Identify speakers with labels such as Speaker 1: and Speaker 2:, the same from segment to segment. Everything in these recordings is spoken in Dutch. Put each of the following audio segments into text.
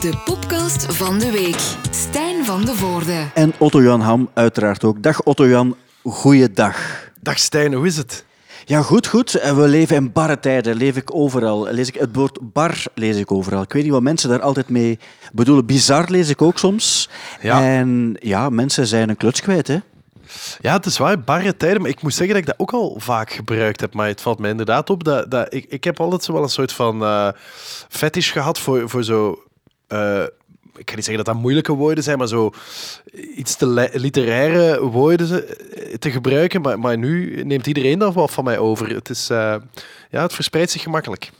Speaker 1: De podcast van de week. Stijn van de Voorde.
Speaker 2: En Otto-Jan Ham uiteraard ook. Dag Otto-Jan, goeiedag.
Speaker 3: Dag Stijn, hoe is het?
Speaker 2: Ja, goed, goed. En We leven in barre tijden, leef ik overal. Lees ik, het woord bar lees ik overal. Ik weet niet wat mensen daar altijd mee bedoelen. Bizar lees ik ook soms.
Speaker 3: Ja.
Speaker 2: En ja, mensen zijn een kluts kwijt, hè.
Speaker 3: Ja, het is waar, barre tijden, maar ik moet zeggen dat ik dat ook al vaak gebruikt heb. Maar het valt mij inderdaad op dat, dat ik, ik heb altijd zo wel een soort van eh fetish gehad voor, voor zo... eh, ik ga niet zeggen dat dat moeilijke woorden zijn, maar zo iets te li- literaire woorden eh, te gebruiken. Maar, maar nu neemt iedereen dat wel van mij over. Het, is, eh, ja, het verspreidt zich gemakkelijk.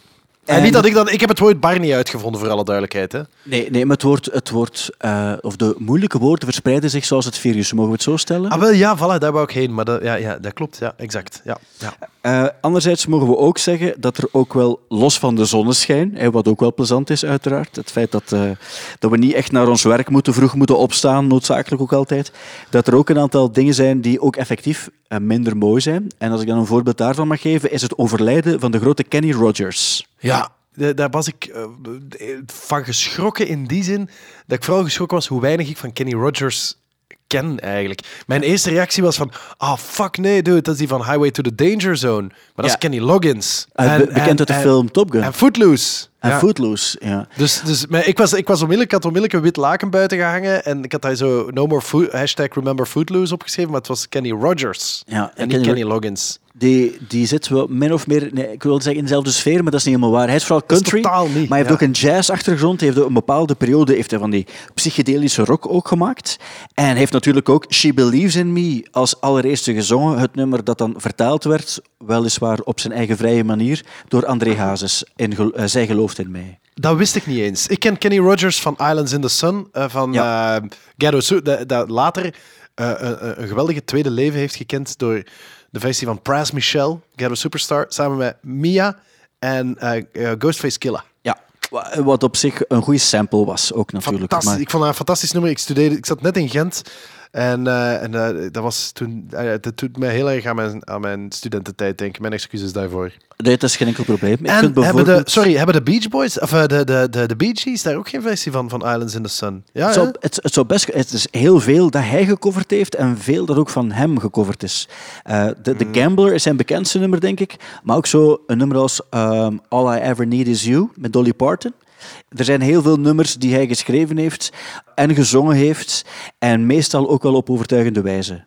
Speaker 3: En,
Speaker 2: En-
Speaker 3: niet dat ik dan... Ik heb het woord bar niet uitgevonden, voor alle duidelijkheid. Hè.
Speaker 2: Nee, nee maar het woord, het woord eh, of de moeilijke woorden verspreiden zich zoals het virus. Mogen we het zo stellen?
Speaker 3: Ah, wel, ja, voilà, daar wou ik heen. Maar dat, ja, ja, dat klopt, ja, exact. Ja, ja.
Speaker 2: Eh, anderzijds mogen we ook zeggen dat er ook wel, los van de zonneschijn, hè, wat ook wel plezant is uiteraard, het feit dat, eh, dat we niet echt naar ons werk moeten, vroeg moeten opstaan, noodzakelijk ook altijd, dat er ook een aantal dingen zijn die ook effectief minder mooi zijn. En als ik dan een voorbeeld daarvan mag geven, is het overlijden van de grote Kenny Rogers.
Speaker 3: Ja, da- daar was ik eh, van geschrokken in die zin dat ik vooral geschrokken was hoe weinig ik van Kenny Rogers ken eigenlijk. Mijn eerste reactie was van, ah fuck nee dude, dat is die van Highway to the Danger Zone. Maar dat
Speaker 2: Ja.
Speaker 3: is Kenny Loggins.
Speaker 2: Be- bekend uit de
Speaker 3: en-
Speaker 2: film Top Gun.
Speaker 3: En Footloose.
Speaker 2: En
Speaker 3: Ja.
Speaker 2: Footloose, ja.
Speaker 3: Dus, dus maar ik, was, ik, was onmiddellijk, ik had onmiddellijk een wit laken buiten gehangen en ik had daar zo no more food, hashtag remember Footloose opgeschreven, maar het was Kenny Rogers.
Speaker 2: Ja,
Speaker 3: en
Speaker 2: en
Speaker 3: niet
Speaker 2: Kenny
Speaker 3: Loggins.
Speaker 2: Die, die zit wel min of meer, nee, ik wil zeggen in dezelfde sfeer, maar dat is niet helemaal waar. Hij is vooral
Speaker 3: is
Speaker 2: country,
Speaker 3: niet,
Speaker 2: maar hij heeft
Speaker 3: ja.
Speaker 2: ook een jazz-achtergrond. Hij heeft een bepaalde periode heeft hij van die psychedelische rock ook gemaakt. En hij heeft natuurlijk ook She Believes in Me als allereerste gezongen. Het nummer dat dan vertaald werd, weliswaar op zijn eigen vrije manier, door André Hazes. In eh, Zij gelooft in mij.
Speaker 3: Dat wist ik niet eens. Ik ken Kenny Rogers van Islands in the Sun, eh, van
Speaker 2: Ja.
Speaker 3: eh, Ghetto dat, dat later een geweldige tweede leven heeft gekend door de versie van Pras Michel, Ghetto Superstar, samen met Mia en eh, eh, Ghostface Killa.
Speaker 2: Ja, wa- wat op zich een goede sample was ook natuurlijk.
Speaker 3: Fantastisch.
Speaker 2: Maar,
Speaker 3: Ik vond dat een fantastisch nummer. Ik studeerde, ik zat net in Gent. En, eh, en eh, dat was toen, eh, dat doet me heel erg aan mijn, aan mijn studententijd denken. Mijn excuses daarvoor.
Speaker 2: nee, dat is geen enkel probleem. Ik
Speaker 3: en
Speaker 2: vind
Speaker 3: hebben de, sorry, hebben de Beach Boys, of de, de, de, de Bee Gees, daar ook geen versie van, van Islands in the Sun? Ja,
Speaker 2: Het, zou, het, het zou best, het is heel veel dat hij gecoverd heeft en veel dat ook van hem gecoverd is. De,
Speaker 3: Mm.
Speaker 2: The Gambler is zijn bekendste nummer, denk ik. Maar ook zo een nummer als ehm, All I Ever Need Is You met Dolly Parton. Er zijn heel veel nummers die hij geschreven heeft en gezongen heeft. En meestal ook wel op overtuigende wijze.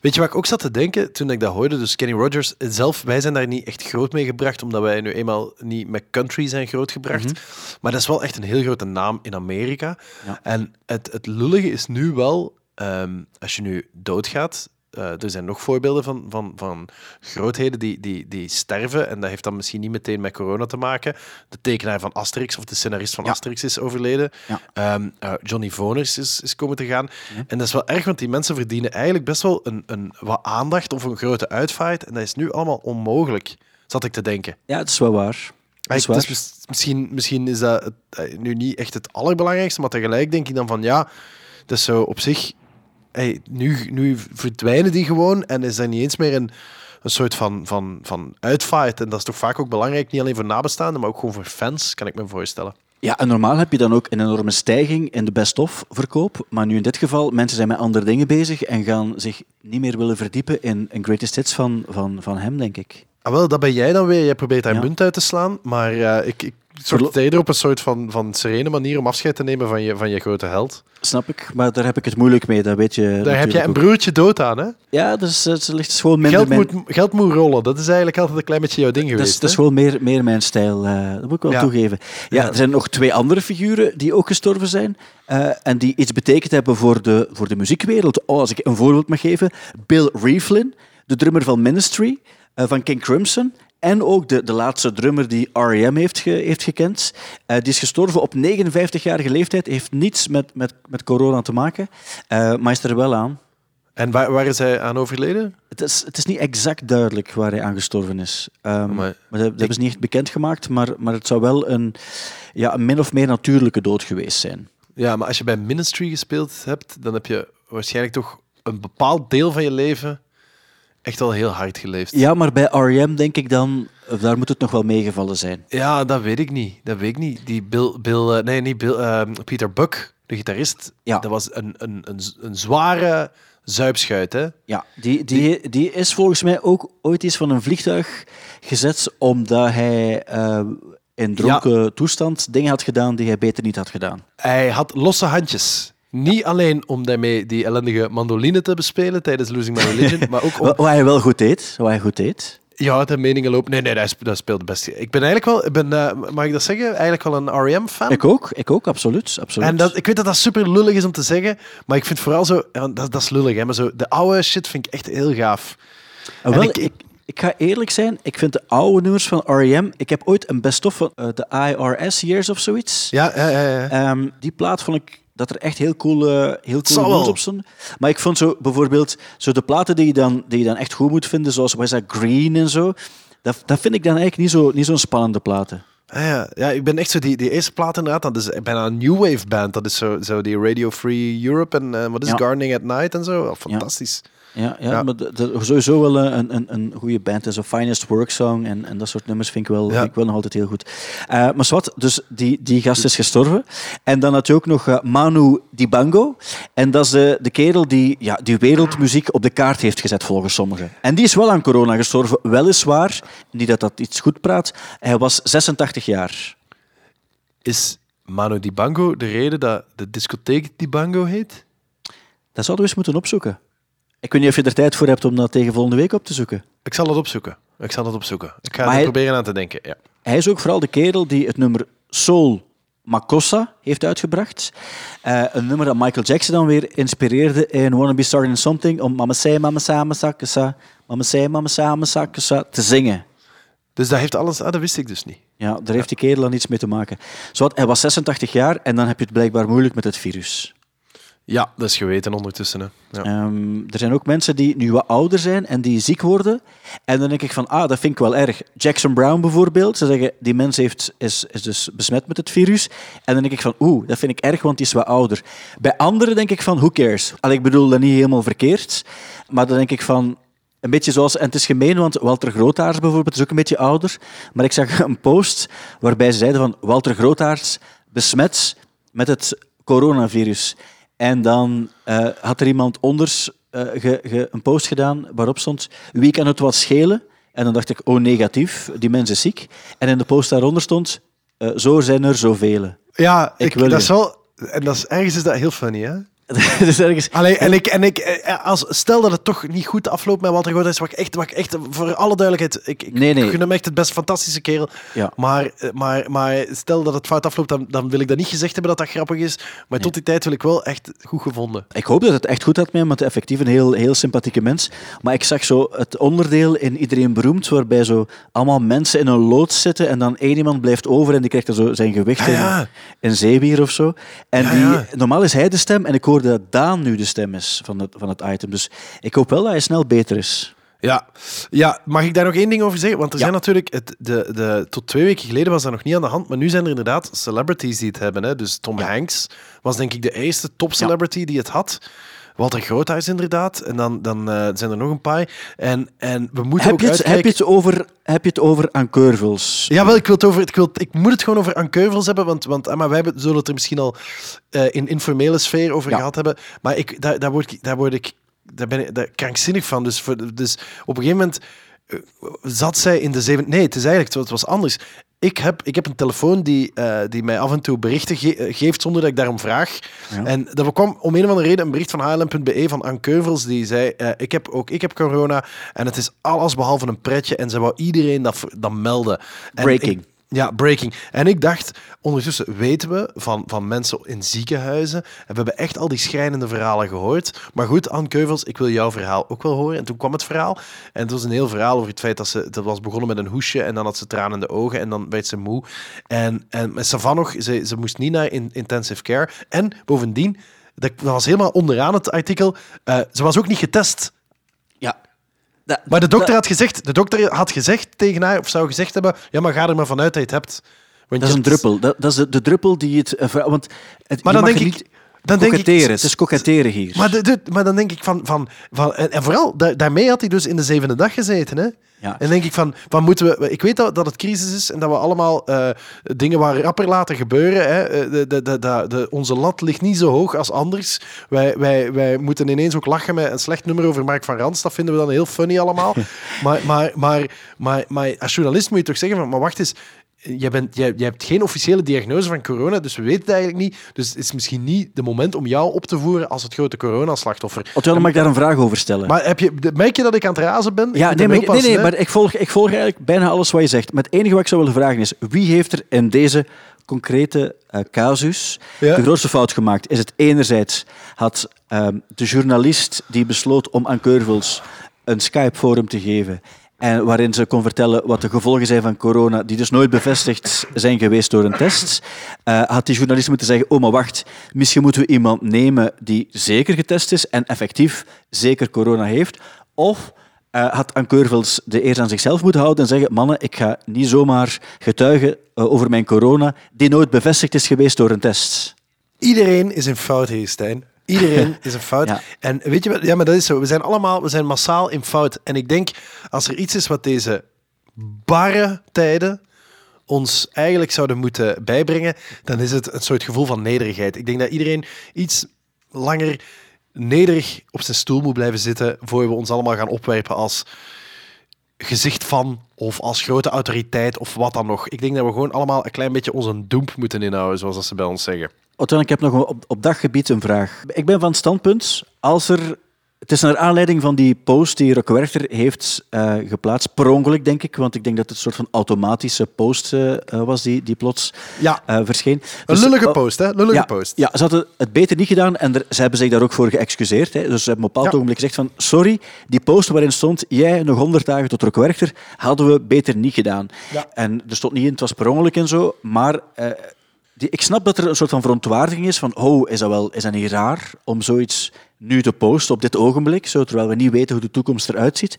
Speaker 3: Weet je wat ik ook zat te denken toen ik dat hoorde? Dus Kenny Rogers zelf, wij zijn daar niet echt groot mee gebracht, omdat wij nu eenmaal niet met country zijn grootgebracht. Maar dat is wel echt een heel grote naam in Amerika.
Speaker 2: Ja.
Speaker 3: En het, het lullige is nu wel, ehm, als je nu doodgaat, eh, er zijn nog voorbeelden van, van, van grootheden die, die, die sterven. En dat heeft dan misschien niet meteen met corona te maken. De tekenaar van Asterix of de scenarist van
Speaker 2: Ja.
Speaker 3: Asterix is overleden.
Speaker 2: Ja.
Speaker 3: Eh, Johnny Voners is, is komen te gaan. En dat is wel erg, want die mensen verdienen eigenlijk best wel een, een, wat aandacht of een grote uitvaart. En dat is nu allemaal onmogelijk, zat ik te denken.
Speaker 2: Ja, het is wel waar. Is
Speaker 3: dus misschien, misschien is dat het, eh, nu niet echt het allerbelangrijkste, maar tegelijk denk ik dan van ja, dat is zo op zich. Hey, nu, nu verdwijnen die gewoon en is er niet eens meer een, een soort van, van, van uitvaart. En dat is toch vaak ook belangrijk, niet alleen voor nabestaanden, maar ook gewoon voor fans, kan ik me voorstellen.
Speaker 2: Ja, en normaal heb je dan ook een enorme stijging in de best-of verkoop. Maar nu in dit geval, mensen zijn met andere dingen bezig en gaan zich niet meer willen verdiepen in een greatest hits van, van, van hem, denk ik.
Speaker 3: Ah, wel, dat ben jij dan weer. Jij probeert daar
Speaker 2: Ja.
Speaker 3: munt uit te slaan, maar eh, ik, ik Zorg eerder op een soort van, van serene manier om afscheid te nemen van je, van je grote held.
Speaker 2: Snap ik, maar daar heb ik het moeilijk mee, dat weet je
Speaker 3: Daar heb jij een broertje dood aan, hè?
Speaker 2: Ja, dus het ligt dus gewoon minder
Speaker 3: Geld moet, geld moet rollen. Dat is eigenlijk altijd een klein beetje jouw ding
Speaker 2: Dat is,
Speaker 3: geweest.
Speaker 2: dat is gewoon meer, meer mijn stijl, eh, dat moet ik wel
Speaker 3: Ja.
Speaker 2: toegeven. Ja,
Speaker 3: Ja.
Speaker 2: er zijn nog twee andere figuren die ook gestorven zijn eh, en die iets betekend hebben voor de, voor de muziekwereld. Oh, als ik een voorbeeld mag geven, Bill Rieflin, de drummer van Ministry, eh, van King Crimson, en ook de, de laatste drummer die R.E.M. heeft, ge- heeft gekend. Eh, die is gestorven op 59-jarige leeftijd, heeft niets met, met, met corona te maken, eh, maar is er wel aan.
Speaker 3: En waar, waar is hij aan overleden?
Speaker 2: Het is, het is niet exact duidelijk waar hij aan gestorven is. Ehm,
Speaker 3: Maar
Speaker 2: maar dat, dat hebben ze niet echt bekendgemaakt, maar, maar het zou wel een, ja, een min of meer natuurlijke dood geweest zijn.
Speaker 3: Ja, maar als je bij Ministry gespeeld hebt, dan heb je waarschijnlijk toch een bepaald deel van je leven echt wel heel hard geleefd.
Speaker 2: Ja, maar bij R.E.M. denk ik dan, daar moet het nog wel meegevallen zijn.
Speaker 3: Ja, dat weet ik niet. Dat weet ik niet. Die Bill, Bill eh, nee, niet Bill, eh, Peter Buck, de gitarist,
Speaker 2: Ja.
Speaker 3: dat was een, een, een, een zware zuipschuit, hè?
Speaker 2: Ja, die, die, die is volgens mij ook ooit eens van een vliegtuig gezet omdat hij eh, in dronken toestand dingen had gedaan die hij beter niet had gedaan.
Speaker 3: Hij had losse handjes. Niet alleen om daarmee die ellendige mandoline te bespelen tijdens Losing My Religion, maar ook om...
Speaker 2: Wat, hij wel goed deed. Wat hij goed deed.
Speaker 3: Ja, de meningen lopen. Nee, nee, dat, sp- dat speelde best. Ik ben eigenlijk wel, ik ben, eh, mag ik dat zeggen, eigenlijk wel een R.E.M.-fan.
Speaker 2: Ik ook, ik ook, absoluut. absoluut.
Speaker 3: En dat, ik weet dat dat super lullig is om te zeggen, maar ik vind vooral zo, dat, dat is lullig, hè, maar zo, de oude shit vind ik echt heel gaaf.
Speaker 2: Ah, wel, ik,
Speaker 3: ik-
Speaker 2: ik, ga eerlijk zijn, ik vind de oude nummers van R.E.M. Ik heb ooit een best-of van eh, de IRS Years of zoiets.
Speaker 3: Ja, ja, ja. ja.
Speaker 2: Ehm, die plaat vond ik dat er echt heel heel
Speaker 3: zal
Speaker 2: coole nummers
Speaker 3: wel.
Speaker 2: op stonden. Maar ik vond zo bijvoorbeeld zo de platen die je dan, die je dan echt goed moet vinden, zoals That Green en zo. Dat, dat vind ik dan eigenlijk niet zo'n niet zo'n spannende platen.
Speaker 3: Ah, ja. ja, ik ben echt zo die, die eerste plaat inderdaad. Dat is bijna een new wave band. Dat is zo, zo die Radio Free Europe en eh, wat is
Speaker 2: Ja.
Speaker 3: Gardening at Night en zo. Oh, fantastisch.
Speaker 2: Ja, ja,
Speaker 3: Ja.
Speaker 2: maar sowieso wel een, een, een goede band. Zo Finest Work Song en, en dat soort nummers vind ik wel,
Speaker 3: Ja.
Speaker 2: vind ik wel nog altijd heel goed. Eh, maar zwart, dus die, die gast is gestorven. En dan had je ook nog eh, Manu Dibango. En dat is de, de kerel die, ja, die wereldmuziek op de kaart heeft gezet, volgens sommigen. En die is wel aan corona gestorven, weliswaar. Niet dat dat iets goed praat. Hij was 86 jaar.
Speaker 3: Is Manu Dibango de reden dat de discotheek Dibango heet?
Speaker 2: Dat zouden we eens moeten opzoeken. Ik weet niet of je er tijd voor hebt om dat tegen volgende week op te zoeken.
Speaker 3: Ik zal het opzoeken. Ik zal het opzoeken. Ik ga
Speaker 2: Maar
Speaker 3: er
Speaker 2: hij-
Speaker 3: proberen aan te denken. Ja.
Speaker 2: Hij is ook vooral de kerel die het nummer Soul Makossa heeft uitgebracht. Eh, een nummer dat Michael Jackson dan weer inspireerde in Wanna Be Starting Something om Mama Say, Mama Sama Sakasa, Mama Say, Mama Sakasa te zingen.
Speaker 3: Dus dat heeft alles... Ah, dat wist ik dus niet.
Speaker 2: Ja, daar heeft die kerel dan iets mee te maken. Zowat, hij was 86 jaar en dan heb je het blijkbaar moeilijk met het virus.
Speaker 3: Ja, dat is geweten ondertussen. Hè. Ja.
Speaker 2: Ehm, er zijn ook mensen die nu wat ouder zijn en die ziek worden. En dan denk ik van, ah, dat vind ik wel erg. Jackson Brown bijvoorbeeld, ze zeggen, die mens heeft, is, is dus besmet met het virus. En dan denk ik van, oeh, dat vind ik erg, want die is wat ouder. Bij anderen denk ik van, who cares? Allee, ik bedoel dat niet helemaal verkeerd. Maar dan denk ik van, een beetje zoals, en het is gemeen, want Walter Grootaars bijvoorbeeld is ook een beetje ouder. Maar ik zag een post waarbij ze zeiden van, Walter Grootaars besmet met het coronavirus. En dan eh, had er iemand onders eh, ge- ge- een post gedaan waarop stond wie kan het wat schelen? En dan dacht ik, oh negatief, die mens is ziek. En in de post daaronder stond, eh, zo zijn er zoveel.
Speaker 3: Ja,
Speaker 2: Ik
Speaker 3: ik,
Speaker 2: wil
Speaker 3: dat
Speaker 2: je.
Speaker 3: is wel... En dat is, ergens is dat heel funny, hè?
Speaker 2: dus ergens,
Speaker 3: Allee, en ik, en ik eh, als, stel dat het toch niet goed afloopt met Walter Groothuis, wat ik echt, wat ik echt, voor alle duidelijkheid, ik, ik
Speaker 2: Nee, nee.
Speaker 3: gun hem echt het best fantastische kerel.
Speaker 2: Ja.
Speaker 3: Maar, eh, maar, maar stel dat het fout afloopt, dan, dan wil ik dat niet gezegd hebben dat dat grappig is. Maar tot die tijd wil ik wel echt goed gevonden.
Speaker 2: Ik hoop dat het echt goed had met hem, want effectief een heel, heel sympathieke mens. Maar ik zag zo het onderdeel in Iedereen Beroemd, waarbij zo allemaal mensen in een loods zitten en dan één iemand blijft over en die krijgt dan zo zijn gewicht
Speaker 3: Ja, ja.
Speaker 2: in, in zeewier of zo. En die, normaal is hij de stem en ik hoorde dat Daan nu de stem is van het, van het item. Dus ik hoop wel dat hij snel beter is.
Speaker 3: Ja. ja, mag ik daar nog één ding over zeggen? Want er
Speaker 2: Ja.
Speaker 3: zijn natuurlijk, het, de, de, tot twee weken geleden was dat nog niet aan de hand, maar nu zijn er inderdaad celebrities die het hebben. Hè. Dus Tom Hanks was denk ik de eerste top celebrity die het had. Walter Groothuis inderdaad. En dan, dan eh, zijn er nog een paar. En, en we moeten
Speaker 2: Heb
Speaker 3: ook
Speaker 2: je, het, heb,
Speaker 3: uitkijken...
Speaker 2: je het over, heb je het over aan Keurvels?
Speaker 3: Ja, wel, ik, wil het over, ik, wil, ik moet het gewoon over Ankeuvels hebben, want, want ah, maar wij hebben- zullen het er misschien al eh, in informele sfeer over
Speaker 2: Ja.
Speaker 3: gehad hebben. Maar ik, daar, daar, word ik, daar word ik daar ben ik daar krankzinnig van. Dus, voor, dus op een gegeven moment eh, zat zij in de zeven... Nee, het is eigenlijk het was anders. Ik heb, ik heb een telefoon die, eh, die mij af en toe berichten ge- geeft zonder dat ik daarom vraag.
Speaker 2: Ja.
Speaker 3: En dat kwam om een of andere reden een bericht van HLM.be van Anne Keuvels die zei, eh, ik heb ook ik heb corona en het is alles behalve een pretje en ze wou iedereen dat, dat melden. En
Speaker 2: Breaking.
Speaker 3: ik- ja, breaking. En ik dacht, ondertussen weten we van, van mensen in ziekenhuizen. En we hebben echt al die schrijnende verhalen gehoord. Maar goed, Anne Keuvels, ik wil jouw verhaal ook wel horen. En toen kwam het verhaal. En het was een heel verhaal over het feit dat ze... Dat was begonnen met een hoesje en dan had ze tranen in de ogen. En dan werd ze moe. En, en met nog, ze, ze moest niet naar in, intensive care. En bovendien, dat was helemaal onderaan het artikel, eh, ze was ook niet getest.
Speaker 2: Ja. Dat-
Speaker 3: Maar de dokter
Speaker 2: dat-
Speaker 3: had gezegd, de dokter had gezegd tegen haar, of zou gezegd hebben, ja, maar ga er maar vanuit dat je het hebt. Want
Speaker 2: Dat is een druppel. Dat, dat is de, de druppel die het... eh, want het,
Speaker 3: Maar dan denk
Speaker 2: er
Speaker 3: ik,
Speaker 2: niet-
Speaker 3: dan denk ik...
Speaker 2: Het is koketteren hier.
Speaker 3: Maar, de, de- maar dan denk ik van... van, van en, vooral, da- daarmee had hij dus in de zevende dag gezeten. Hè?
Speaker 2: Ja.
Speaker 3: En denk ik van, van moeten we... Ik weet dat, dat het crisis is en dat we allemaal eh, dingen waar rapper laten gebeuren. Hè? Eh, De, de, de, de, de- onze lat ligt niet zo hoog als anders. Wij, wij, wij moeten ineens ook lachen met een slecht nummer over Mark van Rans. Dat vinden we dan heel funny allemaal. maar, maar, maar, maar, maar als journalist moet je toch zeggen van, maar wacht eens... Jij, bent, jij, jij hebt geen officiële diagnose van corona, dus we weten het eigenlijk niet. Dus het is misschien niet de moment om jou op te voeren als het grote coronaslachtoffer.
Speaker 2: Ottone, mag ik daar een vraag over stellen?
Speaker 3: Maar heb je, merk je dat ik aan het razen ben?
Speaker 2: Ja, nee, maar, nee, nee, maar ik volg, ik volg eigenlijk bijna alles wat je zegt. Maar het enige wat ik zou willen vragen is, wie heeft er in deze concrete eh, casus
Speaker 3: Ja.
Speaker 2: de grootste fout gemaakt? Is het enerzijds had ehm, de journalist die besloot om aan Keurvels een Skype-forum te geven en waarin ze kon vertellen wat de gevolgen zijn van corona, die dus nooit bevestigd zijn geweest door een test, eh, had die journalist moeten zeggen, oh maar wacht, misschien moeten we iemand nemen die zeker getest is en effectief zeker corona heeft, of eh, had Anne Keurvels de eer aan zichzelf moeten houden en zeggen, mannen, ik ga niet zomaar getuigen eh, over mijn corona, die nooit bevestigd is geweest door een test.
Speaker 3: Iedereen is een fout Stijn. Iedereen is een fout.
Speaker 2: Ja.
Speaker 3: En weet je wat? Ja, maar dat is zo. We zijn allemaal, we zijn massaal in fout. En ik denk, als er iets is wat deze barre tijden ons eigenlijk zouden moeten bijbrengen, dan is het een soort gevoel van nederigheid. Ik denk dat iedereen iets langer nederig op zijn stoel moet blijven zitten voor we ons allemaal gaan opwerpen als gezicht van of als grote autoriteit of wat dan nog. Ik denk dat we gewoon allemaal een klein beetje onze doemp moeten inhouden, zoals dat ze bij ons zeggen.
Speaker 2: Otto, ik heb nog op, op daggebied een vraag. Ik ben van het standpunt, als er... Het is naar aanleiding van die post die Rock Werchter heeft eh, geplaatst, per ongeluk denk ik, want ik denk dat het een soort van automatische post eh, eh, was die, die plots
Speaker 3: Ja.
Speaker 2: verscheen.
Speaker 3: Een
Speaker 2: Dus,
Speaker 3: lullige
Speaker 2: oh,
Speaker 3: post, hè? Lullige
Speaker 2: ja,
Speaker 3: post.
Speaker 2: Ja, ze hadden het beter niet gedaan en er, ze hebben zich daar ook voor geëxcuseerd. Hè. Dus ze hebben op een bepaald
Speaker 3: Ja.
Speaker 2: ogenblik gezegd van sorry, die post waarin stond jij nog 100 dagen tot Rock Werchter, hadden we beter niet gedaan. En er stond niet in, het was per ongeluk en zo, maar die, ik snap dat er een soort van verontwaardiging is van oh, is dat, wel, is dat niet raar om zoiets nu te posten op dit ogenblik, zo, terwijl we niet weten hoe de toekomst eruit ziet.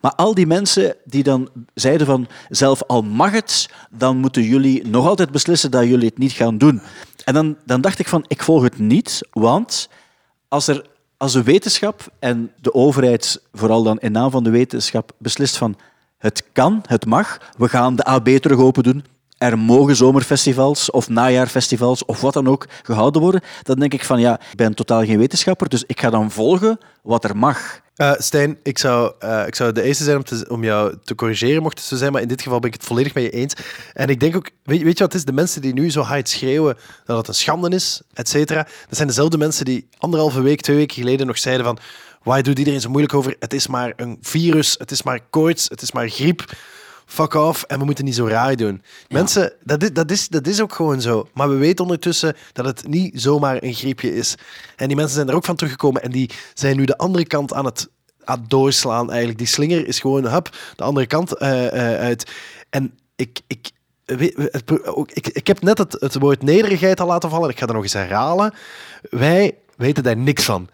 Speaker 2: Maar al die mensen die dan zeiden van zelf al mag het, dan moeten jullie nog altijd beslissen dat jullie het niet gaan doen. En dan, dan dacht ik van ik volg het niet, want als er als de wetenschap en de overheid, vooral dan in naam van de wetenschap, beslist van het kan, het mag, we gaan de AB terug open doen, er mogen zomerfestivals of najaarfestivals of wat dan ook gehouden worden, dan denk ik van ja, ik ben totaal geen wetenschapper, dus ik ga dan volgen wat er mag.
Speaker 3: Eh, Stijn, ik zou, eh, ik zou de eerste zijn om, te, om jou te corrigeren, mocht het zo zijn, maar in dit geval ben ik het volledig met je eens. En ik denk ook, weet, je- weet je wat het is? De mensen die nu zo hard schreeuwen dat het een schande is, et cetera, dat zijn dezelfde mensen die anderhalve week, twee weken geleden nog zeiden van waar doet iedereen zo moeilijk over? Het is maar een virus, het is maar koorts, het is maar griep. Fuck off, en we moeten niet zo raar doen. Mensen, dat is, dat, is, dat is ook gewoon zo. Maar we weten ondertussen dat het niet zomaar een griepje is. En die mensen zijn er ook van teruggekomen en die zijn nu de andere kant aan het, aan het doorslaan eigenlijk. Die slinger is gewoon, hup, de andere kant eh, eh, uit. En ik... Ik, ik heb net het, het woord nederigheid al laten vallen. Ik ga dat nog eens herhalen. Wij weten daar niks van.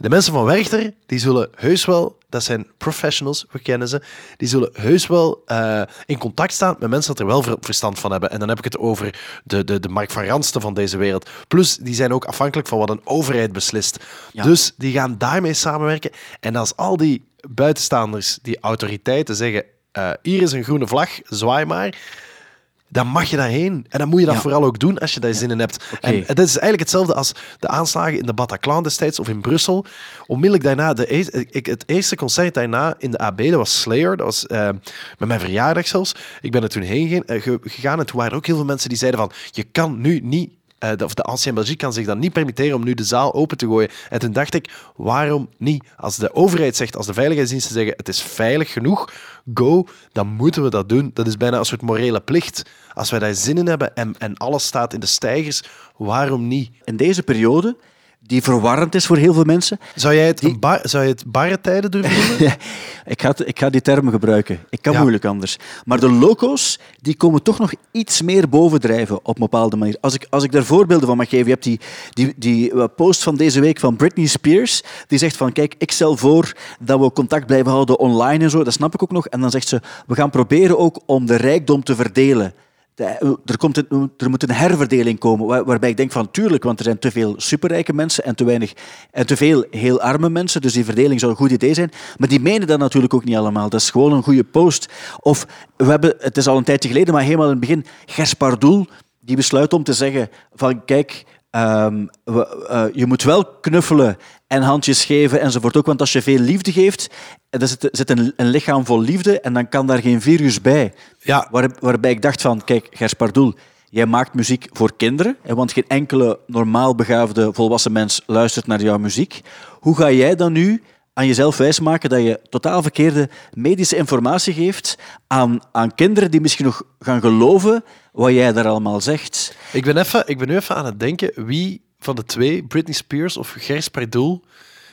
Speaker 3: De mensen van Werchter, die zullen heus wel, dat zijn professionals, we kennen ze, die zullen heus wel eh, in contact staan met mensen dat er wel ver- verstand van hebben. En dan heb ik het over de, de, de Mark van Ransten van deze wereld. Plus, die zijn ook afhankelijk van wat een overheid beslist.
Speaker 2: Ja.
Speaker 3: Dus die gaan daarmee samenwerken. En als al die buitenstaanders, die autoriteiten zeggen, eh, hier is een groene vlag, zwaai maar dan mag je daarheen. En dan moet je dat
Speaker 2: Ja.
Speaker 3: vooral ook doen als je daar zin in hebt. En het is eigenlijk hetzelfde als de aanslagen in de Bataclan destijds of in Brussel. Onmiddellijk daarna, de, e- ik, het eerste concert daarna in de AB, dat was Slayer. Dat was eh, met mijn verjaardag zelfs. Ik ben er toen heen eh, ge- gegaan en toen waren er ook heel veel mensen die zeiden van je kan nu niet eh, de, of de Ancien Belgique kan zich dan niet permitteren om nu de zaal open te gooien. En toen dacht ik, waarom niet? Als de overheid zegt, als de veiligheidsdiensten zeggen, het is veilig genoeg, go, dan moeten we dat doen. Dat is bijna een soort morele plicht. Als wij daar zin in hebben en, en alles staat in de stijgers, waarom niet?
Speaker 2: In deze periode, die verwarrend is voor heel veel mensen,
Speaker 3: Zou jij het, bar, zou je het barre tijden durven noemen?
Speaker 2: Ik, ga, ik ga die termen gebruiken. Ik kan
Speaker 3: Ja.
Speaker 2: moeilijk anders. Maar de loco's die komen toch nog iets meer bovendrijven op een bepaalde manier. Als ik, als ik daar voorbeelden van mag geven. Je hebt die, die, die eh, post van deze week van Britney Spears. Die zegt van, kijk, ik stel voor dat we contact blijven houden online en zo. Dat snap ik ook nog. En dan zegt ze, we gaan proberen ook om de rijkdom te verdelen. De- er, komt er moet een herverdeling komen, waar- waarbij ik denk van tuurlijk, want er zijn te veel superrijke mensen en te weinig en te veel heel arme mensen, dus die verdeling zou een goed idee zijn. Maar die menen dat natuurlijk ook niet allemaal. Dat is gewoon een goede post. Of we hebben, het is al een tijdje geleden, maar helemaal in het begin, Gers Pardoel, die besluit om te zeggen van kijk, ehm, we- eh, je moet wel knuffelen en handjes geven enzovoort ook, want als je veel liefde geeft, er zit, zit een, een lichaam vol liefde en dan kan daar geen virus bij.
Speaker 3: Ja.
Speaker 2: Waar, waarbij ik dacht van, kijk, Gers Pardoel, jij maakt muziek voor kinderen, hè, want geen enkele normaal begaafde volwassen mens luistert naar jouw muziek. Hoe ga jij dan nu aan jezelf wijsmaken dat je totaal verkeerde medische informatie geeft aan, aan kinderen die misschien nog gaan geloven wat jij daar allemaal zegt?
Speaker 3: Ik ben, even, ik ben nu even aan het denken wie van de twee, Britney Spears of Gers Pardoel,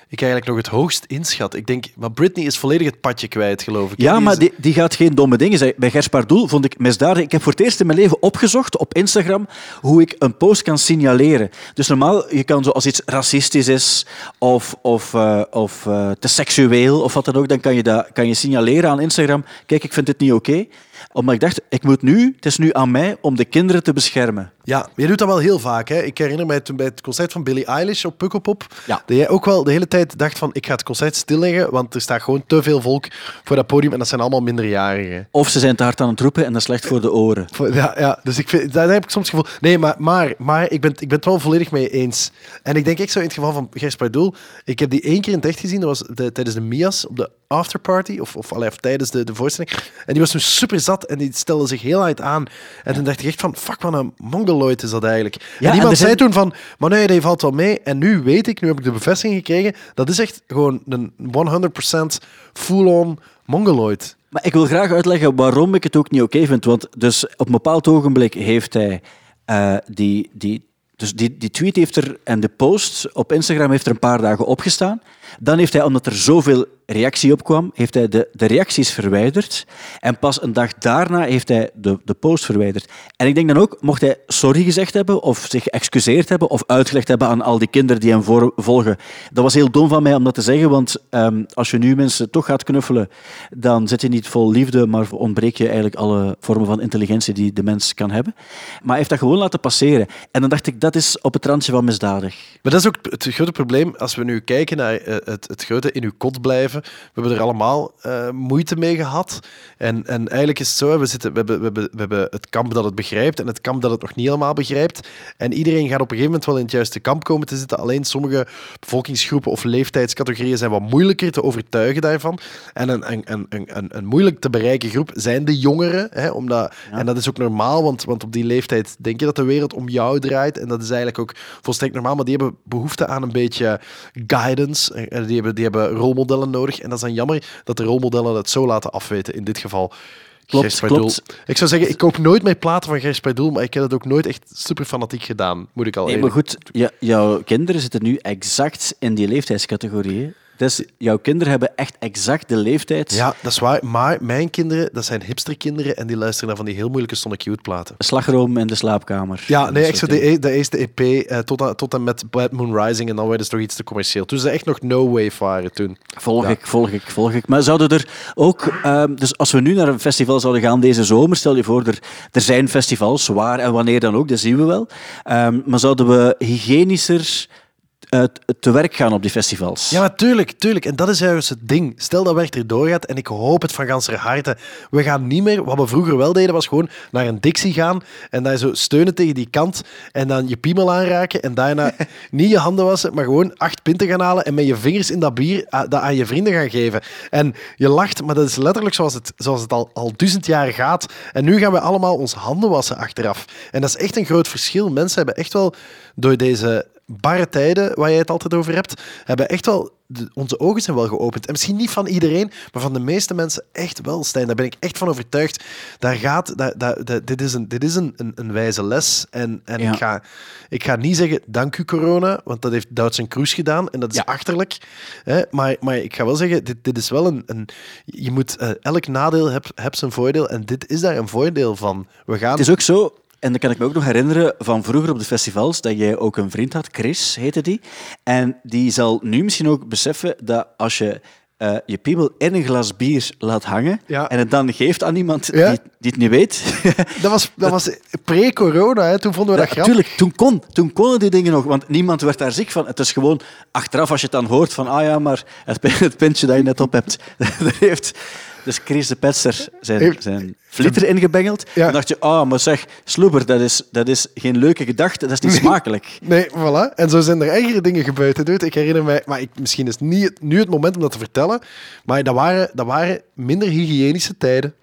Speaker 3: ik eigenlijk nog het hoogst inschat. Ik denk, maar Britney is volledig het padje kwijt, geloof ik.
Speaker 2: Ja,
Speaker 3: Die
Speaker 2: maar die, die gaat geen domme dingen zeggen. Bij Gers Pardoel vond ik misdadig. Ik heb voor het eerst in mijn leven opgezocht op Instagram hoe ik een post kan signaleren. Dus normaal, je kan zo als iets racistisch is of, of, eh, of eh, te seksueel of wat dan ook, dan kan je dat kan je signaleren aan Instagram. Kijk, ik vind dit niet oké. Omdat ik dacht, ik moet nu, het is nu aan mij om de kinderen te beschermen.
Speaker 3: Ja, je doet dat wel heel vaak. Hè? Ik herinner mij toen bij het concert van Billie Eilish op Pukkelpop,
Speaker 2: Ja.
Speaker 3: dat jij ook wel de hele tijd dacht van, ik ga het concert stilleggen, want er staat gewoon te veel volk voor dat podium en dat zijn allemaal minderjarigen.
Speaker 2: Of ze zijn te hard aan het roepen en dat is slecht voor de oren.
Speaker 3: Ja, ja, dus ik vind, daar heb ik soms het gevoel... Nee, maar, maar, maar ik, ben, ik ben het wel volledig mee eens. En ik denk echt zo in het geval van Gers Pardoel, ik heb die één keer in het echt gezien, dat was de- tijdens de Mias op de afterparty, of, of, allee, of tijdens de, de voorstelling. En die was toen super zat en die stelde zich heel uit aan. En toen dacht ik echt van, fuck, wat een mongoloid is dat eigenlijk.
Speaker 2: Ja,
Speaker 3: en iemand zei
Speaker 2: zijn-
Speaker 3: toen van, maar nee, die valt wel mee. En nu weet ik, nu heb ik de bevestiging gekregen, dat is echt gewoon een 100% full-on mongoloid.
Speaker 2: Maar ik wil graag uitleggen waarom ik het ook niet oké vind. Want dus op een bepaald ogenblik heeft hij eh, die, die, dus die, die tweet heeft er en de post op Instagram heeft er een paar dagen opgestaan. Dan heeft hij, omdat er zoveel reactie op kwam, heeft hij de, de reacties verwijderd. En pas een dag daarna heeft hij de, de post verwijderd. En ik denk dan ook, mocht hij sorry gezegd hebben, of zich geëxcuseerd hebben, of uitgelegd hebben aan al die kinderen die hem volgen. Dat was heel dom van mij om dat te zeggen, want ehm, als je nu mensen toch gaat knuffelen, dan zit je niet vol liefde, maar ontbreek je eigenlijk alle vormen van intelligentie die de mens kan hebben. Maar hij heeft dat gewoon laten passeren. En dan dacht ik, dat is op het randje van misdadig.
Speaker 3: Maar dat is ook het grote probleem als we nu kijken naar eh, het, het grote in uw kot blijven. We hebben er allemaal eh, moeite mee gehad. En, en eigenlijk is het zo, we, zitten, we, hebben, we, hebben, we hebben het kamp dat het begrijpt en het kamp dat het nog niet helemaal begrijpt. En iedereen gaat op een gegeven moment wel in het juiste kamp komen te zitten. Alleen sommige bevolkingsgroepen of leeftijdscategorieën zijn wat moeilijker te overtuigen daarvan. En een, een, een, een, een, een moeilijk te bereiken groep zijn de jongeren. Hè, omdat, En dat is ook normaal, want, want op die leeftijd denk je dat de wereld om jou draait. En dat is eigenlijk ook volstrekt normaal. Maar die hebben behoefte aan een beetje guidance. En die hebben, die hebben rolmodellen nodig. En dat is dan jammer dat de rolmodellen het zo laten afweten. In dit geval
Speaker 2: Klopt, klopt.
Speaker 3: Ik zou zeggen, ik koop nooit meer platen van Gers Pardoel, maar ik heb het ook nooit echt super fanatiek gedaan, moet ik al
Speaker 2: Nee, maar goed, ja, jouw kinderen zitten nu exact in die leeftijdscategorie. Dus jouw kinderen hebben echt exact de leeftijd.
Speaker 3: Ja, dat is waar. Maar mijn kinderen, dat zijn hipsterkinderen en die luisteren naar van die heel moeilijke Sonic Youth platen.
Speaker 2: Slagroom in de slaapkamer.
Speaker 3: Ja, nee, echt zo de, eerste EP eh, tot, aan- tot en met Bad Moon Rising en dan werden ze toch iets te commercieel. Toen ze echt nog no wave waren toen.
Speaker 2: Volg
Speaker 3: Ja.
Speaker 2: ik, volg ik, volg ik. Maar zouden er ook, ehm, dus als we nu naar een festival zouden gaan deze zomer, stel je voor, er, er zijn festivals, waar en wanneer dan ook, dat zien we wel. Ehm, maar zouden we hygiënischer te werk gaan op die festivals?
Speaker 3: Ja, maar tuurlijk. En dat is juist het ding. Stel dat werk er doorgaat en ik hoop het van ganser harte. We gaan niet meer, wat we vroeger wel deden, was gewoon naar een Dixie gaan en daar zo steunen tegen die kant en dan je piemel aanraken en daarna niet je handen wassen, maar gewoon acht pinten gaan halen en met je vingers in dat bier ah, dat aan je vrienden gaan geven. En je lacht, maar dat is letterlijk zoals het, zoals het al, al duizend jaar gaat. En nu gaan we allemaal onze handen wassen achteraf. En dat is echt een groot verschil. Mensen hebben echt wel door deze barre tijden, waar jij het altijd over hebt, hebben echt wel... de- onze ogen zijn wel geopend. En misschien niet van iedereen, maar van de meeste mensen echt wel, Stijn. Daar ben ik echt van overtuigd. Daar gaat... Daar, daar, daar- dit is een, dit is een, een, een wijze les. En, en
Speaker 2: Ja.
Speaker 3: ik, ga, ik ga niet zeggen, dank u corona, want dat heeft Duits en Kroes gedaan. En dat is
Speaker 2: Ja.
Speaker 3: achterlijk. Hè? Maar, maar ik ga wel zeggen, dit, dit is wel een... een je moet... eh, elk nadeel heb, heb zijn voordeel. En dit is daar een voordeel van. We gaan...
Speaker 2: Het is ook zo, en dat kan ik me ook nog herinneren van vroeger op de festivals, dat jij ook een vriend had, Chris heette die. En die zal nu misschien ook beseffen dat als je eh, je piemel in een glas bier laat hangen
Speaker 3: Ja.
Speaker 2: en het dan geeft aan iemand
Speaker 3: Ja.
Speaker 2: die, die het niet weet.
Speaker 3: Dat was, dat was pre-corona, hè. toen vonden we dat
Speaker 2: Ja,
Speaker 3: grappig.
Speaker 2: tuurlijk, toen, kon, toen konden die dingen nog, want niemand werd daar ziek van. Het is gewoon achteraf als je het dan hoort van, ah ja, maar het, het pintje dat je net op hebt, daar heeft dus Chris de Petster zijn, zijn flieter ingebengeld.
Speaker 3: Ja.
Speaker 2: Dan dacht je, ah, maar zeg, sloeber, dat is, dat is geen leuke gedachte, dat is niet smakelijk.
Speaker 3: Nee, voilà. En zo zijn er ergere dingen gebeurd. dude. Ik herinner mij, maar ik, misschien is niet het- nu het moment om dat te vertellen, maar dat waren, dat waren minder hygiënische tijden.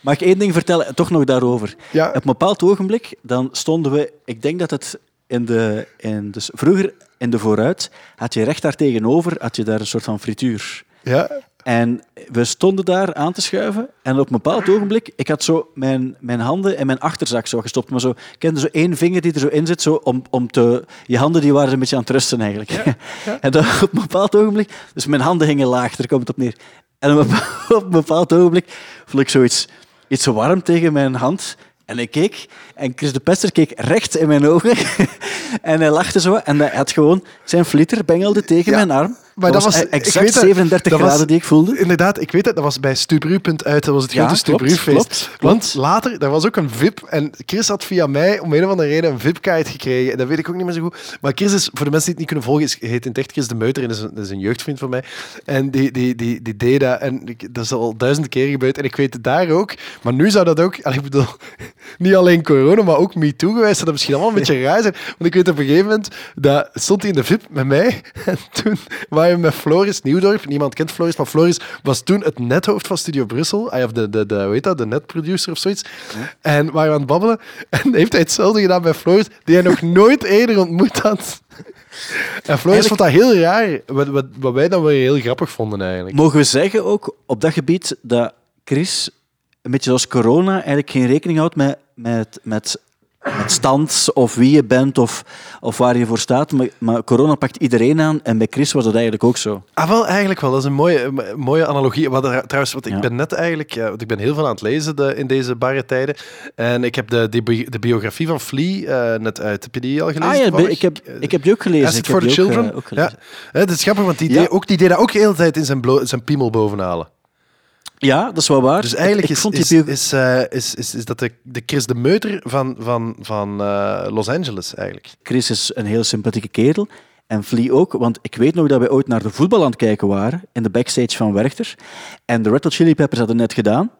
Speaker 2: Mag ik één ding vertellen, toch nog daarover?
Speaker 3: Ja.
Speaker 2: Op een bepaald ogenblik, dan stonden we, ik denk dat het in de, in dus vroeger in de vooruit, had je recht daar tegenover, had je daar een soort van frituur.
Speaker 3: Ja,
Speaker 2: En we stonden daar aan te schuiven. En op een bepaald ogenblik, ik had zo mijn, mijn handen in mijn achterzak zo gestopt. Maar zo, kende zo één vinger die er zo in zit, zo om, om te... Je handen die waren een beetje aan het rusten eigenlijk. en dan op een bepaald ogenblik... Dus mijn handen gingen laag, daar komt het op neer. En op een bepaald, ogenblik voel ik zoiets iets zo warm tegen mijn hand. En ik keek, en Chris de Pester keek recht in mijn ogen. en hij lachte zo. En hij had gewoon zijn flieter bengelde tegen
Speaker 3: Ja,
Speaker 2: mijn arm.
Speaker 3: Maar dat was-
Speaker 2: exact
Speaker 3: weet dat-
Speaker 2: 37
Speaker 3: dat was-
Speaker 2: graden die ik voelde.
Speaker 3: inderdaad. Ik weet het, dat was bij Stubru.uit, dat was het grote Stubru-feest.
Speaker 2: klopt, klopt.
Speaker 3: Want later, daar was ook een VIP, en Chris had via mij om een of andere reden een VIP-kaart gekregen. En dat weet ik ook niet meer zo goed. Maar Chris is, voor de mensen die het niet kunnen volgen, is, heet in het echt Chris de Meuter, en is een, dat is een jeugdvriend van mij. En die, die, die, die deed dat, en dat is al duizend keer gebeurd, en ik weet het daar ook. Maar nu zou dat ook, ik bedoel, niet alleen corona, maar ook MeToo geweest, dat misschien allemaal een beetje raar zijn. Want ik weet op een gegeven moment, dat stond hij in de VIP met mij, en toen met Floris Nieuwdorp, niemand kent Floris, maar Floris was toen het nethoofd van Studio Brussel, hij of de, de, de, heet dat, de netproducer of zoiets. En waren we aan het babbelen, en heeft hij hetzelfde gedaan bij Floris, die hij nog nooit eerder ontmoet had. En Floris vond dat heel raar, wat, wat, wat wij dan weer heel grappig vonden eigenlijk.
Speaker 2: Mogen we zeggen ook op dat gebied dat Chris, een beetje zoals corona, eigenlijk geen rekening houdt met, met, met, met stand of wie je bent of, of waar je voor staat. Maar, maar corona pakt iedereen aan en bij Chris was dat eigenlijk ook zo.
Speaker 3: Ah, wel, eigenlijk wel. Dat is een mooie, mooie analogie. Wat er, trouwens, wat ik ben net eigenlijk... Ja, want ik ben heel veel aan het lezen de, in deze barre tijden. En ik heb de, de, bi- de biografie van Flea eh, net uit. Heb je die al gelezen?
Speaker 2: Ah ja, ik heb, ik heb die ook gelezen.
Speaker 3: Asset for the
Speaker 2: ook,
Speaker 3: Children.
Speaker 2: eh, ook
Speaker 3: ja. Het is grappig, want die,
Speaker 2: Ja.
Speaker 3: deed ook, die deed dat ook de hele tijd in zijn, zijn piemel bovenhalen.
Speaker 2: Ja, dat is wel waar.
Speaker 3: Dus eigenlijk
Speaker 2: ik,
Speaker 3: is, is, is, eh, is, is, is dat de, de Chris de Meuter van, van, van eh, Los Angeles, eigenlijk.
Speaker 2: Chris is een heel sympathieke kerel. En Flea ook, want ik weet nog dat wij ooit naar de voetbal aan het kijken waren in de backstage van Werchter. En de Red Hot Chili Peppers hadden net gedaan.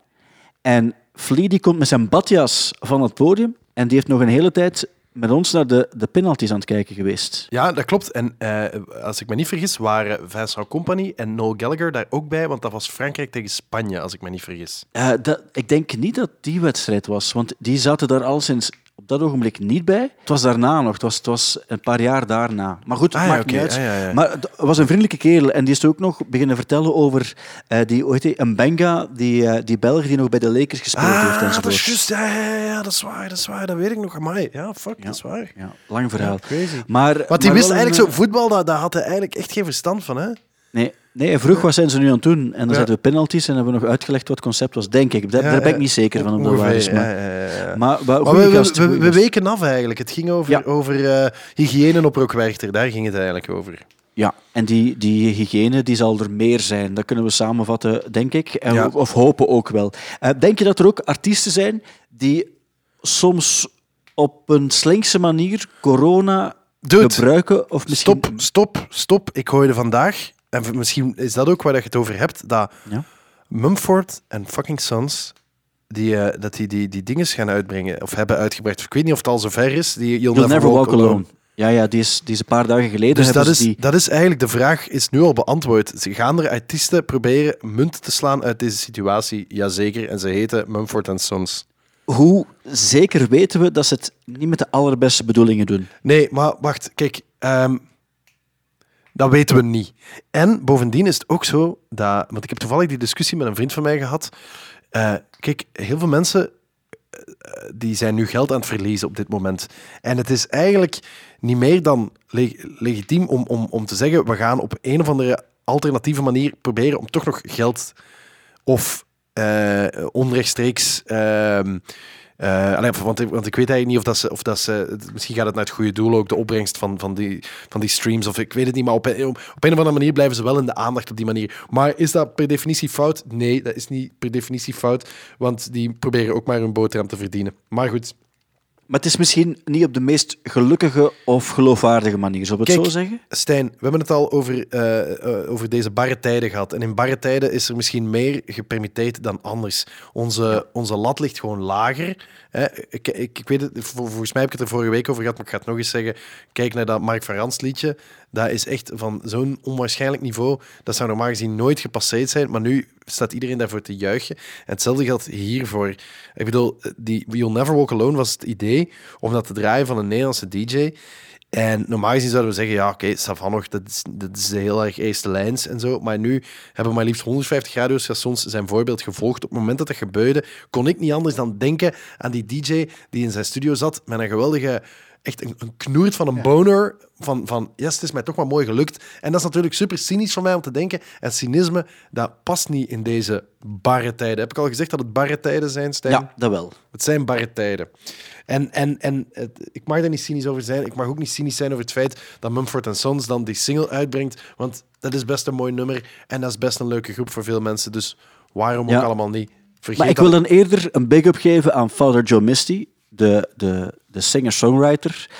Speaker 2: En Flea die komt met zijn badjas van het podium en die heeft nog een hele tijd met ons naar de, de penalties aan het kijken geweest.
Speaker 3: Ja, dat klopt. En eh, als ik me niet vergis, waren Vincent Company en Noel Gallagher daar ook bij, want dat was Frankrijk tegen Spanje, als ik me niet vergis.
Speaker 2: Eh, dat, ik denk niet dat die wedstrijd was, want die zaten daar al sinds op dat ogenblik niet bij. Het was daarna nog, het was, het was een paar jaar daarna. Maar goed, het
Speaker 3: Ah, ja,
Speaker 2: maakt niet uit.
Speaker 3: Ah, ja, ja.
Speaker 2: Maar het was een vriendelijke kerel en die is ook nog beginnen vertellen over eh, die, hoe heet die, een Benga, die, eh, die Belg die nog bij de Lakers gespeeld heeft
Speaker 3: Ah, dat is juist. Ja, ja, ja, dat is waar, dat is waar. Dat weet ik nog. Amai. Ja, fuck, dat is waar.
Speaker 2: Ja, lang verhaal.
Speaker 3: crazy.
Speaker 2: Maar,
Speaker 3: Want die
Speaker 2: maar
Speaker 3: wist eigenlijk
Speaker 2: een,
Speaker 3: zo, voetbal, daar, daar had hij eigenlijk echt geen verstand van, hè?
Speaker 2: Nee, nee, vroeg wat zijn ze nu aan het doen. En dan zetten we penalties en hebben we nog uitgelegd wat het concept was, denk ik. Daar, daar ben ik niet zeker van of dat waar is.
Speaker 3: Ongeveer,
Speaker 2: Maar, maar, maar,
Speaker 3: Maar
Speaker 2: goeie
Speaker 3: we, we,
Speaker 2: gast,
Speaker 3: we, weken af eigenlijk. Het ging over, over eh, hygiëne op Rockwerchter. Daar ging het eigenlijk over.
Speaker 2: Ja, en die, die hygiëne die zal er meer zijn. Dat kunnen we samenvatten, denk ik. En
Speaker 3: Ja.
Speaker 2: Of hopen ook wel. Eh, denk je dat er ook artiesten zijn die soms op een slinkse manier corona
Speaker 3: Dude,
Speaker 2: gebruiken? Of misschien...
Speaker 3: Stop, stop, stop. Ik hoorde vandaag, en misschien is dat ook waar je het over hebt, dat
Speaker 2: Ja.
Speaker 3: Mumford en fucking Sons, die, eh, dat die, die die dingen gaan uitbrengen, of hebben uitgebracht. Ik weet niet of het al zover is. Die You'll,
Speaker 2: You'll Never Walk Alone. Ja, ja die, is, die is een paar dagen geleden.
Speaker 3: Dus dat is,
Speaker 2: die...
Speaker 3: dat is eigenlijk, de vraag is nu al beantwoord. Ze gaan er artiesten proberen munt te slaan uit deze situatie. Jazeker. En ze heten Mumford Sons.
Speaker 2: Hoe zeker weten we dat ze het niet met de allerbeste bedoelingen doen?
Speaker 3: Nee, maar wacht, kijk. ehm, dat weten we niet. En bovendien is het ook zo dat. Want ik heb toevallig die discussie met een vriend van mij gehad. Eh, kijk, heel veel mensen. eh, die zijn nu geld aan het verliezen op dit moment. En het is eigenlijk niet meer dan leg- legitiem om, om, om te zeggen: we gaan op een of andere alternatieve manier proberen om toch nog geld of eh, onrechtstreeks. ehm, eh, allee, want, ik- weet eigenlijk niet of dat ze, of dat ze. Misschien gaat het naar het goede doel ook, de opbrengst van, van, die, van die streams. Of ik weet het niet, maar op op een of andere manier blijven ze wel in de aandacht op die manier. Maar is dat per definitie fout? Nee, dat is niet per definitie fout. Want die proberen ook maar hun boterham te verdienen. Maar goed,
Speaker 2: Maar het is misschien niet op de meest gelukkige of geloofwaardige manier, zullen we het
Speaker 3: Kijk,
Speaker 2: zo zeggen?
Speaker 3: Stijn, we hebben het al over, eh, eh, over deze barre tijden gehad. En in barre tijden is er misschien meer gepermitteerd dan anders. Onze, onze lat ligt gewoon lager. Hè. Ik, ik, ik weet het, vol- volgens mij heb ik het er vorige week over gehad, maar ik ga het nog eens zeggen. Kijk naar dat Mark van Rans liedje. Dat is echt van zo'n onwaarschijnlijk niveau. Dat zou normaal gezien nooit gepasseerd zijn. Maar nu staat iedereen daarvoor te juichen. En hetzelfde geldt hiervoor. Ik bedoel, die You'll Never Walk Alone was het idee om dat te draaien van een Nederlandse DJ. En normaal gezien zouden we zeggen, ja, oké, okay, dat is, dat heel erg eerste lijns en zo. Maar nu hebben maar liefst 150 radiostations zijn voorbeeld gevolgd. Op het moment dat dat gebeurde, kon ik niet anders dan denken aan die DJ die in zijn studio zat met een geweldige, echt een, een knoert van een boner. Van, van, yes, het is mij toch maar mooi gelukt. En dat is natuurlijk super cynisch van mij om te denken. En cynisme, dat past niet in deze barre tijden. Heb ik al gezegd dat het barre tijden zijn, Stijn?
Speaker 2: Ja, dat wel.
Speaker 3: Het zijn barre tijden. En, en, en het- ik mag daar niet cynisch over zijn. Ik mag ook niet cynisch zijn over het feit dat Mumford Sons dan die single uitbrengt. Want dat is best een mooi nummer. En dat is best een leuke groep voor veel mensen. Dus waarom
Speaker 2: Ja.
Speaker 3: ook allemaal niet? Vergeet
Speaker 2: Maar ik wil dan eerder een big-up geven aan Father Joe Misty, de, de, de singer-songwriter,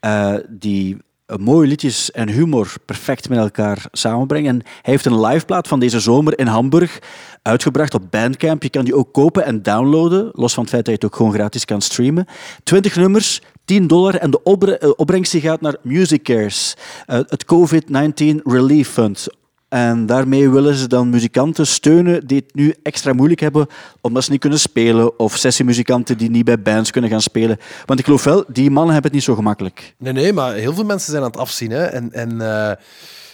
Speaker 2: eh, die mooie liedjes en humor perfect met elkaar samenbrengen. En hij heeft een liveplaat van deze zomer in Hamburg uitgebracht op Bandcamp. Je kan die ook kopen en downloaden, los van het feit dat je het ook gewoon gratis kan streamen. 20 nummers, 10 dollar en de eh, opbrengst die gaat naar Music Cares, eh, het COVID-19 Relief Fund. En daarmee willen ze dan muzikanten steunen die het nu extra moeilijk hebben omdat ze niet kunnen spelen. Of sessiemuzikanten die niet bij bands kunnen gaan spelen. Want ik geloof wel, die mannen hebben het niet zo gemakkelijk.
Speaker 3: Nee, nee, maar heel veel mensen zijn aan het afzien. Hè? En, en eh,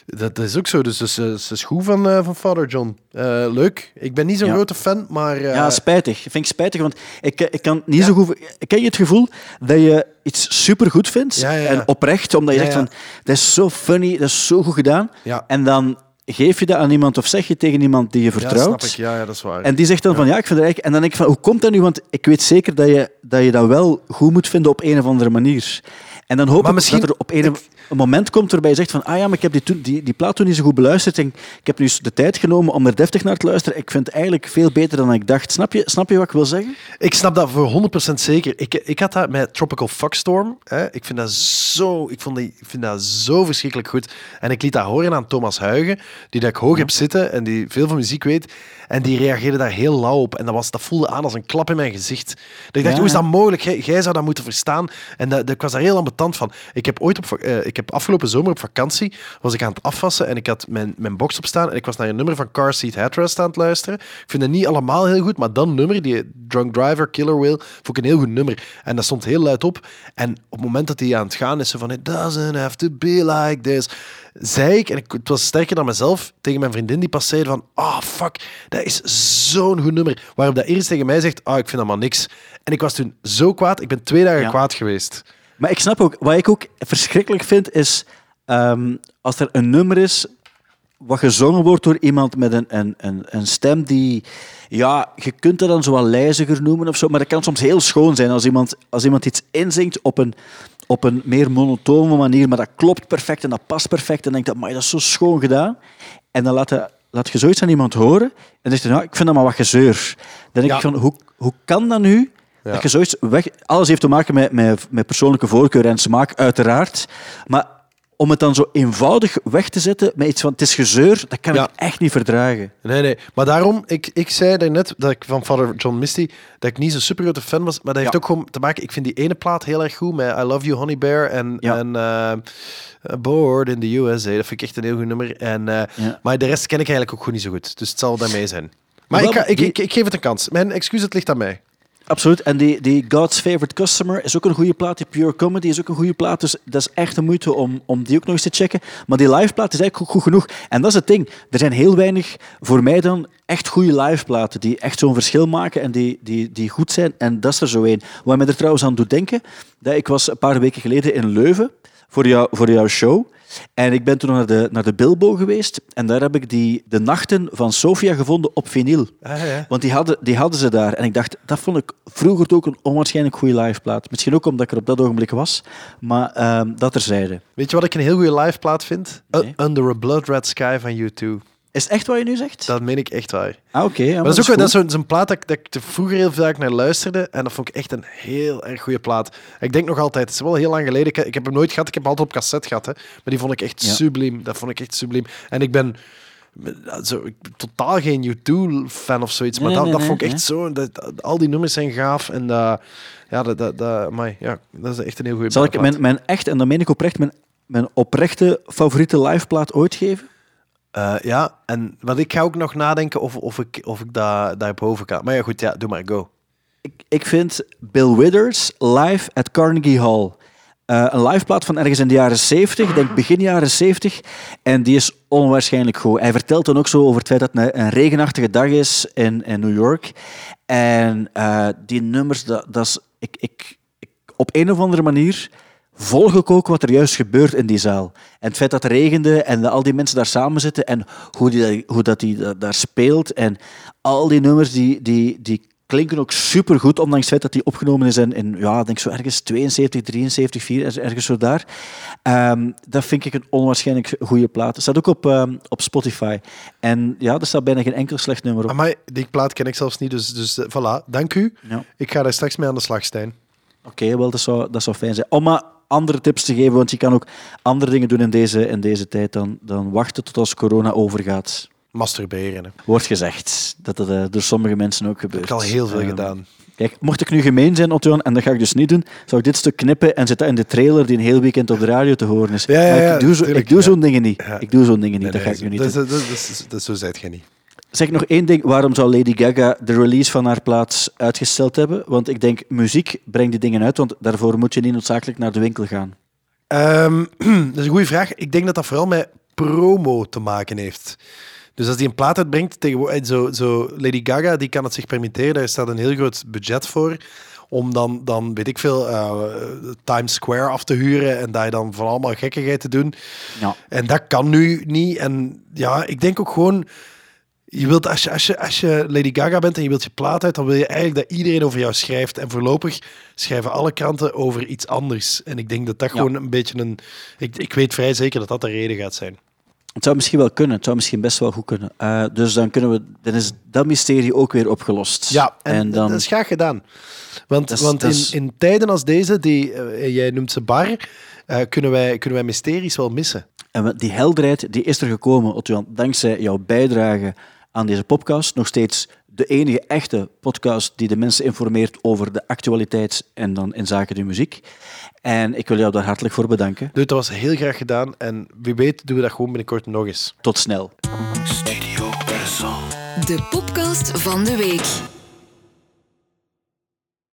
Speaker 3: dat is ook zo. Dus het is, goed van, eh, van Father John. Eh, leuk. Ik ben niet zo'n
Speaker 2: Ja.
Speaker 3: grote fan, maar...
Speaker 2: ja, spijtig. Vind ik spijtig, want ik, ik kan niet zo goed... Ken je het gevoel dat je iets supergoed vindt
Speaker 3: Ja,
Speaker 2: en oprecht, omdat je zegt van, dat is zo funny, dat is zo goed gedaan.
Speaker 3: Ja.
Speaker 2: En dan geef je dat aan iemand of zeg je tegen iemand die je
Speaker 3: ja,
Speaker 2: vertrouwt.
Speaker 3: snap ik. Ja, ja, dat is waar.
Speaker 2: En die zegt dan van ja, ik vind het eigenlijk. En dan denk ik van hoe komt dat nu? Want ik weet zeker dat je dat, je dat wel goed moet vinden op een of andere manier. En dan hoop ik
Speaker 3: misschien-
Speaker 2: dat er op een, een moment komt waarbij je zegt van ah ja, maar ik heb die, die, die plaat toen niet zo goed beluisterd. En ik heb nu de tijd genomen om er deftig naar te luisteren. Ik vind het eigenlijk veel beter dan ik dacht. Snap je, snap je wat ik wil zeggen?
Speaker 3: Ik snap dat voor 100% zeker. Ik, ik had dat met Tropical Fuckstorm. Hè. Ik, vind dat zo, ik, vond die, ik vind dat zo verschrikkelijk goed. En ik liet dat horen aan Thomas Huigen, die dat ik hoog heb zitten en die veel van muziek weet. En die reageerde daar heel lauw op. En dat, was, dat voelde aan als een klap in mijn gezicht. Dat ik dacht,
Speaker 2: Ja,
Speaker 3: hoe is dat mogelijk? Jij, zou dat moeten verstaan. En dat, dat- ik was daar heel ambetant van. Ik heb ooit op, eh, ik heb afgelopen zomer op vakantie was ik aan het afwassen en ik had mijn, mijn box op staan en ik was naar een nummer van Car Seat Headrest aan het luisteren. Ik vind het niet allemaal heel goed, maar dat nummer, die Drunk Driver, Killer Whale, vond ik een heel goed nummer. En dat stond heel luid op. En op het moment dat hij aan het gaan is, zo van it doesn't have to be like this, zei ik, en ik, het was sterker dan mezelf, tegen mijn vriendin die pas zei van, ah fuck, dat is zo'n goed nummer. Waarop dat eerst tegen mij zegt, ah ik vind dat maar niks. En ik was toen zo kwaad, ik ben twee dagen
Speaker 2: Ja.
Speaker 3: kwaad geweest.
Speaker 2: Maar ik snap ook, wat ik ook verschrikkelijk vind, is ehm, als er een nummer is wat gezongen wordt door iemand met een, een, een, een stem die, ja, je kunt dat dan zo wat lijziger noemen of zo, maar dat kan soms heel schoon zijn als iemand, als iemand iets inzingt op een, op een meer monotone manier, maar dat klopt perfect en dat past perfect en dan denk je, maar dat is zo schoon gedaan. En dan laat je, laat je zoiets aan iemand horen en dan zegt hij, nou, ik vind dat maar wat gezeur. Dan denk
Speaker 3: Ja.
Speaker 2: ik van, hoe, hoe kan dat nu?
Speaker 3: Ja.
Speaker 2: Dat je zoiets weg... Alles heeft te maken met, met, met persoonlijke voorkeur en smaak, uiteraard. Maar om het dan zo eenvoudig weg te zetten met iets van het is gezeur, dat kan
Speaker 3: Ja.
Speaker 2: ik echt niet verdragen.
Speaker 3: Nee, nee. Maar daarom, ik, ik zei daarnet dat ik van Father John Misty, dat ik niet zo'n super grote fan was. Maar dat heeft
Speaker 2: Ja.
Speaker 3: ook gewoon te maken, ik vind die ene plaat heel erg goed met I Love You Honey Bear en,
Speaker 2: Ja.
Speaker 3: en eh, Bored in the USA. Dat vind ik echt een heel goed nummer. En, eh. Maar de rest ken ik eigenlijk ook gewoon niet zo goed. Dus het zal daarmee zijn. Maar
Speaker 2: Wel,
Speaker 3: ik, ga- ik,
Speaker 2: die-
Speaker 3: ik, ik geef het een kans. Mijn excuus, het ligt aan mij.
Speaker 2: Absoluut. En die, die God's Favorite Customer is ook een goede plaat. Die Pure Comedy is ook een goede plaat. Dus dat is echt de moeite om, om die ook nog eens te checken. Maar die liveplaat is eigenlijk ook goed genoeg. En dat is het ding. Er zijn heel weinig, voor mij dan, echt goede liveplaten die echt zo'n verschil maken en die, die, die goed zijn. En dat is er zo één. Wat mij er trouwens aan doet denken, dat ik was een paar weken geleden in Leuven voor, jou, voor jouw show. En ik ben toen naar de, naar de Bilbo geweest. En daar heb ik die, de nachten van Sofia gevonden op vinyl.
Speaker 3: Ah, ja.
Speaker 2: Want die hadden, die hadden ze daar. En ik dacht, dat vond ik vroeger ook een onwaarschijnlijk goede liveplaat. Misschien ook omdat ik er op dat ogenblik was. Maar ehm, dat terzijde.
Speaker 3: Weet je wat ik een heel goede liveplaat vind?
Speaker 2: Nee.
Speaker 3: Uh, Under a Blood Red Sky van U2.
Speaker 2: Is het echt wat je nu zegt?
Speaker 3: Dat meen ik echt waar.
Speaker 2: Ah, oké. ja,
Speaker 3: Maar dat is ook dat is zo'n zo'n plaat dat ik, dat ik er vroeger heel vaak naar luisterde. En dat vond ik echt een heel erg goede plaat. Ik denk nog altijd, het is wel heel lang geleden. Ik, ik heb hem nooit gehad, ik heb hem altijd op cassette gehad. Hè. Maar die vond ik echt
Speaker 2: Ja.
Speaker 3: subliem. Dat vond ik echt subliem. En ik ben zo, ik ben totaal geen U2-fan of zoiets. Maar
Speaker 2: Nee,
Speaker 3: dat,
Speaker 2: nee,
Speaker 3: dat vond ik
Speaker 2: nee.
Speaker 3: echt zo. Dat, dat- al die nummers zijn gaaf. En dat, ja, dat, dat, dat, amai, ja, dat is echt een heel goede
Speaker 2: Zal ik
Speaker 3: plaat.
Speaker 2: mijn, mijn echt, en dat meen ik oprecht, mijn, mijn oprechte favoriete liveplaat ooit geven?
Speaker 3: Eh, ja, en want ik ga ook nog nadenken of, of ik, of ik daar, daar boven kan. Maar ja, goed, ja, doe maar, go.
Speaker 2: Ik, ik vind Bill Withers live at Carnegie Hall. Eh, een liveplaat van ergens in de jaren 70, ik denk begin jaren 70. En die is onwaarschijnlijk goed. Hij vertelt dan ook zo over het feit dat het een, een regenachtige dag is in, in New York. En eh, die nummers, dat, dat is, ik, ik, ik, op een of andere manier volg ik ook wat er juist gebeurt in die zaal. En het feit dat het regende en al die mensen daar samen zitten en hoe, die, hoe dat die da- daar speelt. En al die nummers die, die, die klinken ook supergoed, ondanks het feit dat die opgenomen is in, in ja, ik denk zo ergens 72, 73, 4, er- ergens zo daar. Ehm, dat vind ik een onwaarschijnlijk goede plaat. Het staat ook op, ehm, op Spotify. En ja, er staat bijna geen enkel slecht nummer op.
Speaker 3: Maar die plaat ken ik zelfs niet, dus, dus eh, voilà. Dank u.
Speaker 2: Ja.
Speaker 3: Ik ga daar straks mee aan de slag, Stijn.
Speaker 2: Oké, wel, dat zou, dat zou fijn zijn. Om maar andere tips te geven, want je kan ook andere dingen doen in deze, in deze tijd dan, dan wachten tot als corona overgaat.
Speaker 3: Masturberen. Hè.
Speaker 2: Wordt gezegd dat dat eh, door sommige mensen ook
Speaker 3: Dat
Speaker 2: gebeurt.
Speaker 3: heb ik al heel veel
Speaker 2: Ehm,
Speaker 3: gedaan.
Speaker 2: Kijk, mocht ik nu gemeen zijn, Otto, en dat ga ik dus niet doen, zou ik dit stuk knippen en zet dat in de trailer die een heel weekend op de radio te horen is.
Speaker 3: Ja, ja,
Speaker 2: ik doe, ik zo'n dingen niet. Ik doe zo'n dingen niet,
Speaker 3: Nee,
Speaker 2: dat ga ik nu niet
Speaker 3: dat,
Speaker 2: doen.
Speaker 3: dat, dat, dat, dat, zo zijt jij niet.
Speaker 2: Zeg nog één ding, waarom zou Lady Gaga de release van haar plaats uitgesteld hebben? Want ik denk, muziek brengt die dingen uit, want daarvoor moet je niet noodzakelijk naar de winkel gaan.
Speaker 3: Ehm, dat is een goede vraag. Ik denk dat dat vooral met promo te maken heeft. Dus als die een plaat uitbrengt, tegenwoordig, zo, zo Lady Gaga, die kan het zich permitteren. Daar staat een heel groot budget voor. Om dan, dan weet ik veel, eh, Times Square af te huren en daar dan van allemaal gekkigheid te doen.
Speaker 2: Ja.
Speaker 3: En dat kan nu niet. En ja, ik denk ook gewoon. Je wilt, als, je, als, je, als je Lady Gaga bent en je wilt je plaat uit, dan wil je eigenlijk dat iedereen over jou schrijft. En voorlopig schrijven alle kranten over iets anders. En ik denk dat dat
Speaker 2: Ja.
Speaker 3: gewoon een beetje een. Ik, ik weet vrij zeker dat dat de reden gaat zijn.
Speaker 2: Het zou misschien wel kunnen, het zou misschien best wel goed kunnen. Eh, dus dan, kunnen we, dan is dat mysterie ook weer opgelost.
Speaker 3: Ja, en,
Speaker 2: en dan,
Speaker 3: dat is graag gedaan. Want,
Speaker 2: is-
Speaker 3: want
Speaker 2: is-
Speaker 3: in, in tijden als deze, die, eh, jij noemt ze bar, eh, kunnen, wij, kunnen wij mysteries wel missen.
Speaker 2: En die helderheid die is er gekomen, Otto, dankzij jouw bijdrage aan deze podcast. Nog steeds de enige echte podcast die de mensen informeert over de actualiteit en dan in zaken de muziek. En ik wil jou daar hartelijk voor bedanken.
Speaker 3: Dus dat was heel graag gedaan. En wie weet doen we dat gewoon binnenkort nog eens.
Speaker 2: Tot snel.
Speaker 1: De podcast van de week.